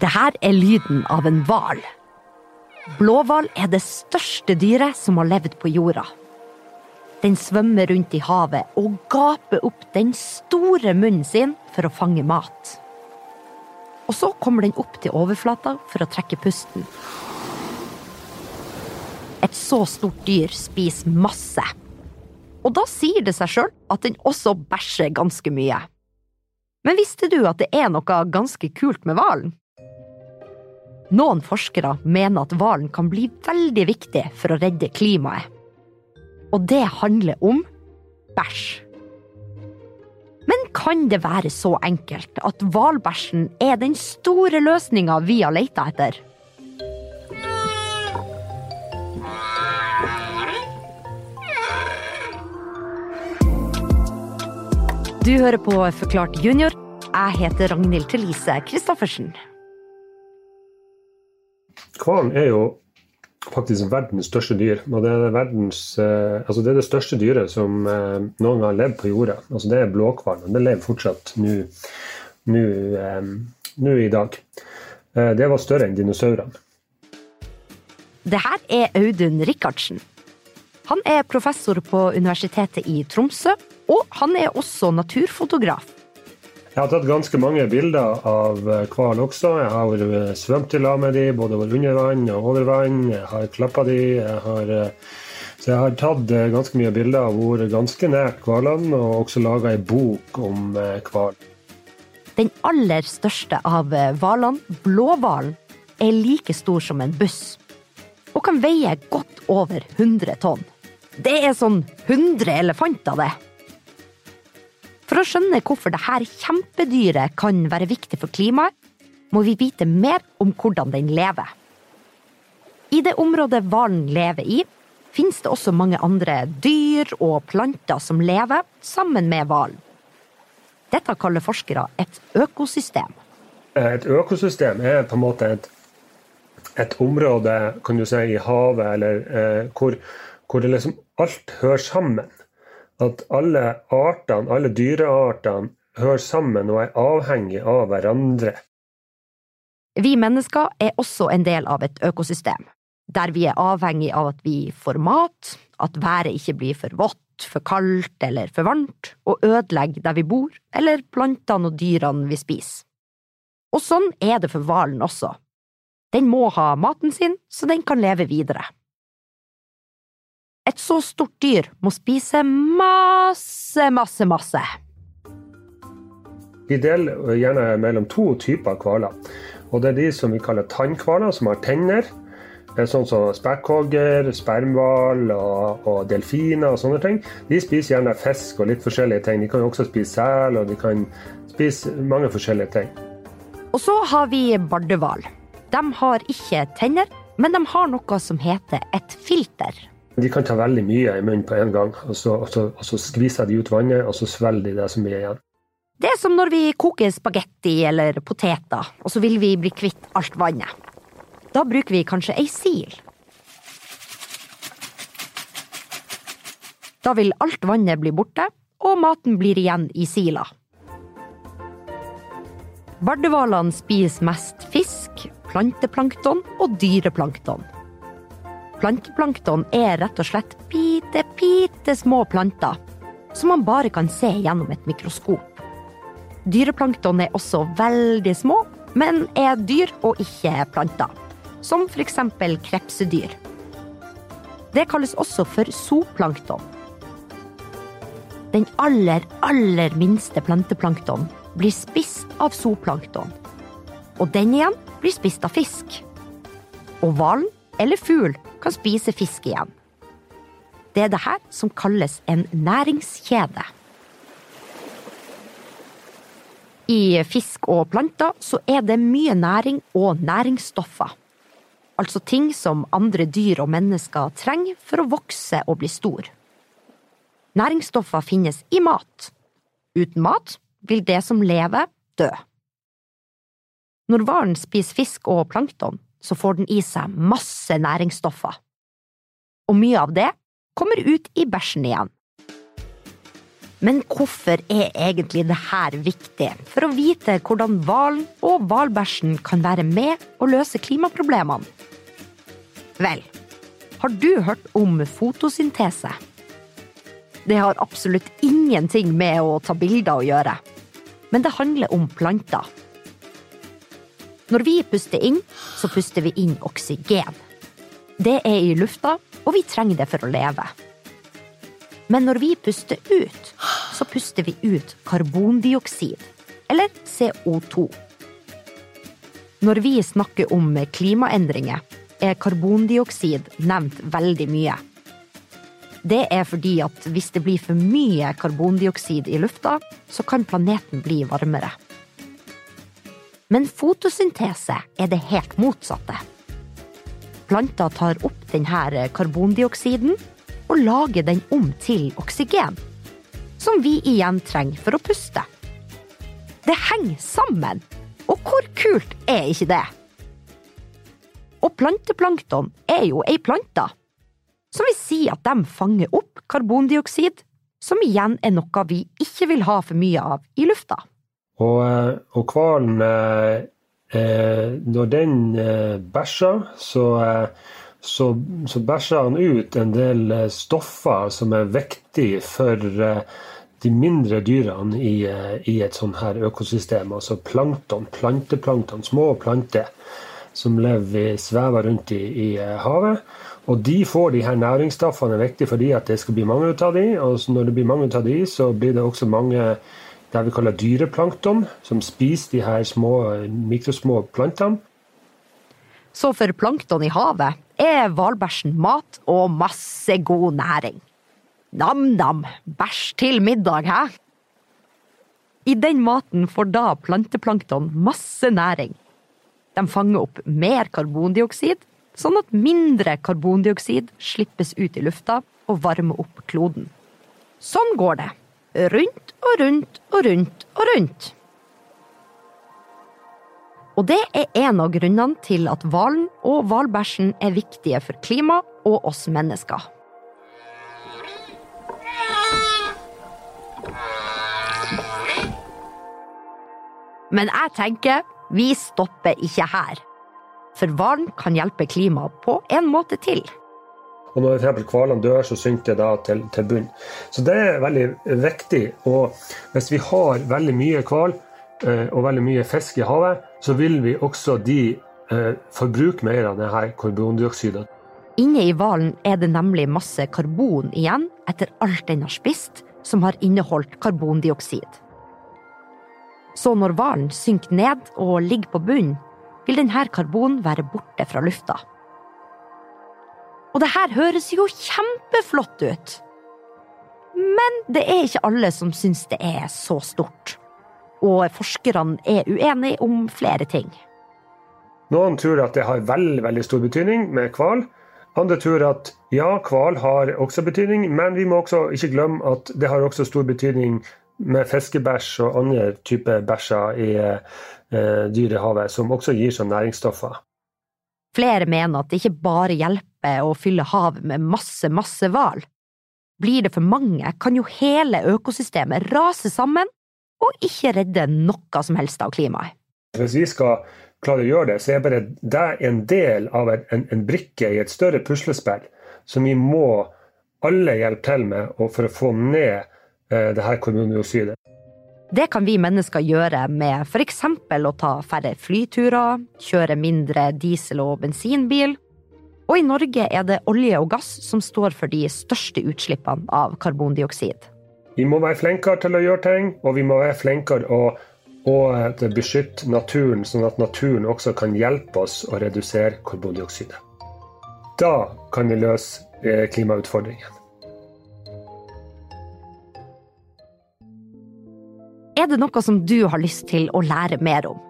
Det her er lyden av en hval. Blåhval er det største dyret som har levd på jorda. Den svømmer rundt i havet og gaper opp den store munnen sin for å fange mat. Og så kommer den opp til overflata for å trekke pusten. Et så stort dyr spiser masse. Og da sier det seg sjøl at den også bæsjer ganske mye. Men visste du at det er noe ganske kult med hvalen? Noen forskere mener at hvalen kan bli veldig viktig for å redde klimaet. Og det handler om bæsj. Men kan det være så enkelt at hvalbæsjen er den store løsninga vi har leita etter? Du hører på Forklart junior. Jeg heter Ragnhild Thelise Christoffersen. Hvalen er jo faktisk verdens største dyr. og Det er, verdens, eh, altså det, er det største dyret som eh, noen gang har levd på jorda. Altså det er blåhvalen. Det lever fortsatt nå eh, i dag. Det var større enn dinosaurene. Det her er Audun Rikardsen. Han er professor på Universitetet i Tromsø, og han er også naturfotograf. Jeg har tatt ganske mange bilder av hval også. Jeg har svømt i lag med dem, både under vann og over vann. Jeg har klappa dem. Så jeg har tatt ganske mye bilder og vært ganske nært hvalene, og også laga ei bok om hval. Den aller største av hvalene, blåhvalen, er like stor som en buss. Og kan veie godt over 100 tonn. Det er sånn 100 elefanter, det. For å skjønne hvorfor dette kjempedyret kan være viktig for klimaet, må vi vite mer om hvordan den lever. I det området hvalen lever i, finnes det også mange andre dyr og planter som lever sammen med hvalen. Dette kaller forskere et økosystem. Et økosystem er på en måte et, et område kan du si, i havet eller, eh, hvor, hvor liksom alt hører sammen at alle artene, alle dyreartene, hører sammen og er avhengig av hverandre. Vi mennesker er også en del av et økosystem, der vi er avhengig av at vi får mat, at været ikke blir for vått, for kaldt eller for varmt, og ødelegger der vi bor, eller plantene og dyrene vi spiser. Og sånn er det for hvalen også. Den må ha maten sin, så den kan leve videre. Et så stort dyr må spise masse, masse, masse. Vi deler gjerne mellom to typer hvaler. Og det er de som vi kaller tannhvaler, som har tenner. Sånn som spekkhogger, spermhval og, og, delfiner og sånne ting. De spiser gjerne fisk og litt forskjellige ting. De kan også spise sel, og de kan spise mange forskjellige ting. Og så har vi bardehval. De har ikke tenner, men de har noe som heter et filter. De kan ta veldig mye i munnen på en gang, og så, og så, og så skviser de ut vannet, og så svelger de det som er igjen. Det er som når vi koker spagetti eller poteter, og så vil vi bli kvitt alt vannet. Da bruker vi kanskje ei sil. Da vil alt vannet bli borte, og maten blir igjen i sila. Bardehvalene spiser mest fisk, planteplankton og dyreplankton. Planteplankton er rett og slett bitte, bitte små planter som man bare kan se gjennom et mikroskop. Dyreplankton er også veldig små, men er dyr og ikke planter. Som eksempel krepsedyr. Det kalles også for zooplankton. Den aller, aller minste planteplankton blir spist av zooplankton. Og den igjen blir spist av fisk. Og hvalen eller fugl kan spise fisk igjen. Det er det her som kalles en næringskjede. I fisk og planter så er det mye næring og næringsstoffer. Altså ting som andre dyr og mennesker trenger for å vokse og bli stor. Næringsstoffer finnes i mat. Uten mat vil det som lever, dø. Når hvalen spiser fisk og plankton, så får den i seg masse næringsstoffer. Og mye av det kommer ut i bæsjen igjen. Men hvorfor er egentlig dette viktig for å vite hvordan hvalen og hvalbæsjen kan være med å løse klimaproblemene? Vel, har du hørt om fotosyntese? Det har absolutt ingenting med å ta bilder å gjøre, men det handler om planter. Når vi puster inn, så puster vi inn oksygen. Det er i lufta, og vi trenger det for å leve. Men når vi puster ut, så puster vi ut karbondioksid, eller CO2. Når vi snakker om klimaendringer, er karbondioksid nevnt veldig mye. Det er fordi at hvis det blir for mye karbondioksid i lufta, så kan planeten bli varmere. Men fotosyntese er det helt motsatte. Planter tar opp denne karbondioksiden og lager den om til oksygen. Som vi igjen trenger for å puste. Det henger sammen! Og hvor kult er ikke det? Og planteplankton er jo ei plante, som vil si at de fanger opp karbondioksid, som igjen er noe vi ikke vil ha for mye av i lufta. Og, eh, og hvalen, eh, eh, når den eh, bæsjer, så eh, så, så bæsjer han ut en del stoffer som er viktige for de mindre dyrene i, i et sånt her økosystem. Altså plankton, planteplankton, små planter som lever, svever rundt i, i, havet. Og de får de her næringsstoffene er viktig fordi at det skal bli mange av de. Og når det blir mange av de, så blir det også mange det vi kaller dyreplankton, som spiser de her små, mikrosmå plantene. Så for plankton i havet er hvalbæsjen mat og masse god næring. Nam-nam, bæsj til middag, hæ? I den maten får da planteplankton masse næring. De fanger opp mer karbondioksid, sånn at mindre karbondioksid slippes ut i lufta og varmer opp kloden. Sånn går det. Rundt og rundt og rundt og rundt. Og det er en av grunnene til at hvalen og hvalbæsjen er viktige for klima og oss mennesker. Men jeg tenker vi stopper ikke her. For hvalen kan hjelpe klimaet på en måte til. Og når hvalene dør, så synker det da til, til bunn. Så det er veldig viktig. Og hvis vi har veldig mye hval, Eh, og veldig mye fisk i havet, så vil vi også de eh, forbruke mer av denne karbondioksiden. Inne i hvalen er det nemlig masse karbon igjen etter alt den har spist, som har inneholdt karbondioksid. Så når hvalen synker ned og ligger på bunnen, vil denne karbonen være borte fra lufta. Og det her høres jo kjempeflott ut. Men det er ikke alle som syns det er så stort og forskerne er uenige om flere ting. Noen tror at det har veldig, veldig stor betydning med hval. Andre tror at ja, hval har også betydning, men vi må også ikke glemme at det har også stor betydning med fiskebæsj og andre typer bæsjer i eh, dyrehavet, som også gir som næringsstoffer. Flere mener at det ikke bare hjelper å fylle havet med masse, masse hval. Blir det for mange, kan jo hele økosystemet rase sammen og ikke redde noe som helst av klimaet. Hvis vi skal klare å gjøre det, så er bare det en del av en, en brikke i et større puslespill som vi må alle hjelpe til med for å få ned eh, det her karbondioksidet. Det kan vi mennesker gjøre med f.eks. å ta færre flyturer, kjøre mindre diesel- og bensinbil. Og i Norge er det olje og gass som står for de største utslippene av karbondioksid. Vi må være flinkere til å gjøre ting, og vi må være flinkere å, å beskytte naturen, sånn at naturen også kan hjelpe oss å redusere karbondioksidet. Da kan vi løse eh, klimautfordringen. Er det noe som du har lyst til å lære mer om?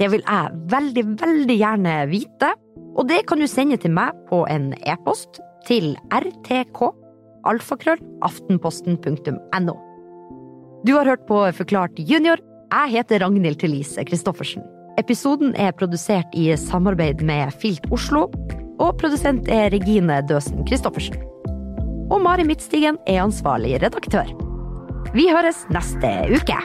Det vil jeg veldig, veldig gjerne vite, og det kan du sende til meg på en e-post til rtk alfakrøll aftenposten.no. Du har hørt på Forklart junior. Jeg heter Ragnhild Thelise Christoffersen. Episoden er produsert i samarbeid med Filt Oslo, og produsent er Regine Døsen Christoffersen. Og Mari Midtstigen er ansvarlig redaktør. Vi høres neste uke.